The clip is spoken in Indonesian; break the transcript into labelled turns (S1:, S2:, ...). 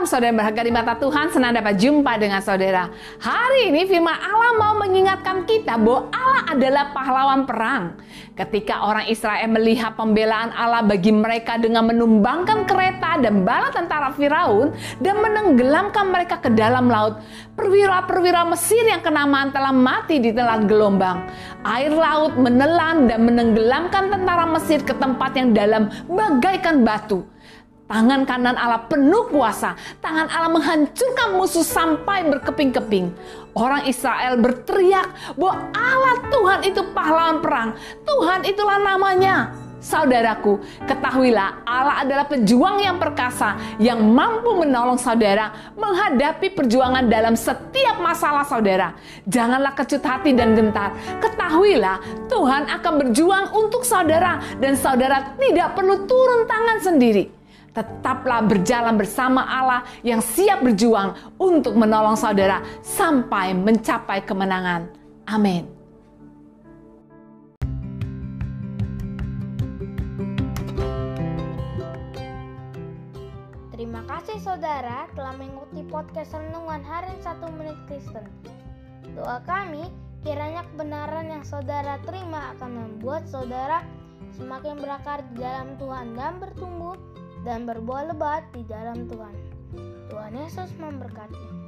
S1: Salam saudara berharga di mata Tuhan, senang dapat jumpa dengan saudara. Hari ini firman Allah mau mengingatkan kita bahwa Allah adalah pahlawan perang. Ketika orang Israel melihat pembelaan Allah bagi mereka dengan menumbangkan kereta dan bala tentara Firaun dan menenggelamkan mereka ke dalam laut, perwira-perwira Mesir yang kenamaan telah mati di telan gelombang. Air laut menelan dan menenggelamkan tentara Mesir ke tempat yang dalam bagaikan batu. Tangan kanan Allah penuh kuasa. Tangan Allah menghancurkan musuh sampai berkeping-keping. Orang Israel berteriak bahwa Allah Tuhan itu pahlawan perang. Tuhan itulah namanya. Saudaraku, ketahuilah Allah adalah pejuang yang perkasa yang mampu menolong saudara menghadapi perjuangan dalam setiap masalah saudara. Janganlah kecut hati dan gentar. Ketahuilah Tuhan akan berjuang untuk saudara dan saudara tidak perlu turun tangan sendiri tetaplah berjalan bersama Allah yang siap berjuang untuk menolong saudara sampai mencapai kemenangan. Amin.
S2: Terima kasih saudara telah mengikuti podcast Renungan Harian 1 Menit Kristen. Doa kami, kiranya kebenaran yang saudara terima akan membuat saudara semakin berakar di dalam Tuhan dan bertumbuh dan berbuah lebat di dalam Tuhan. Tuhan Yesus memberkati.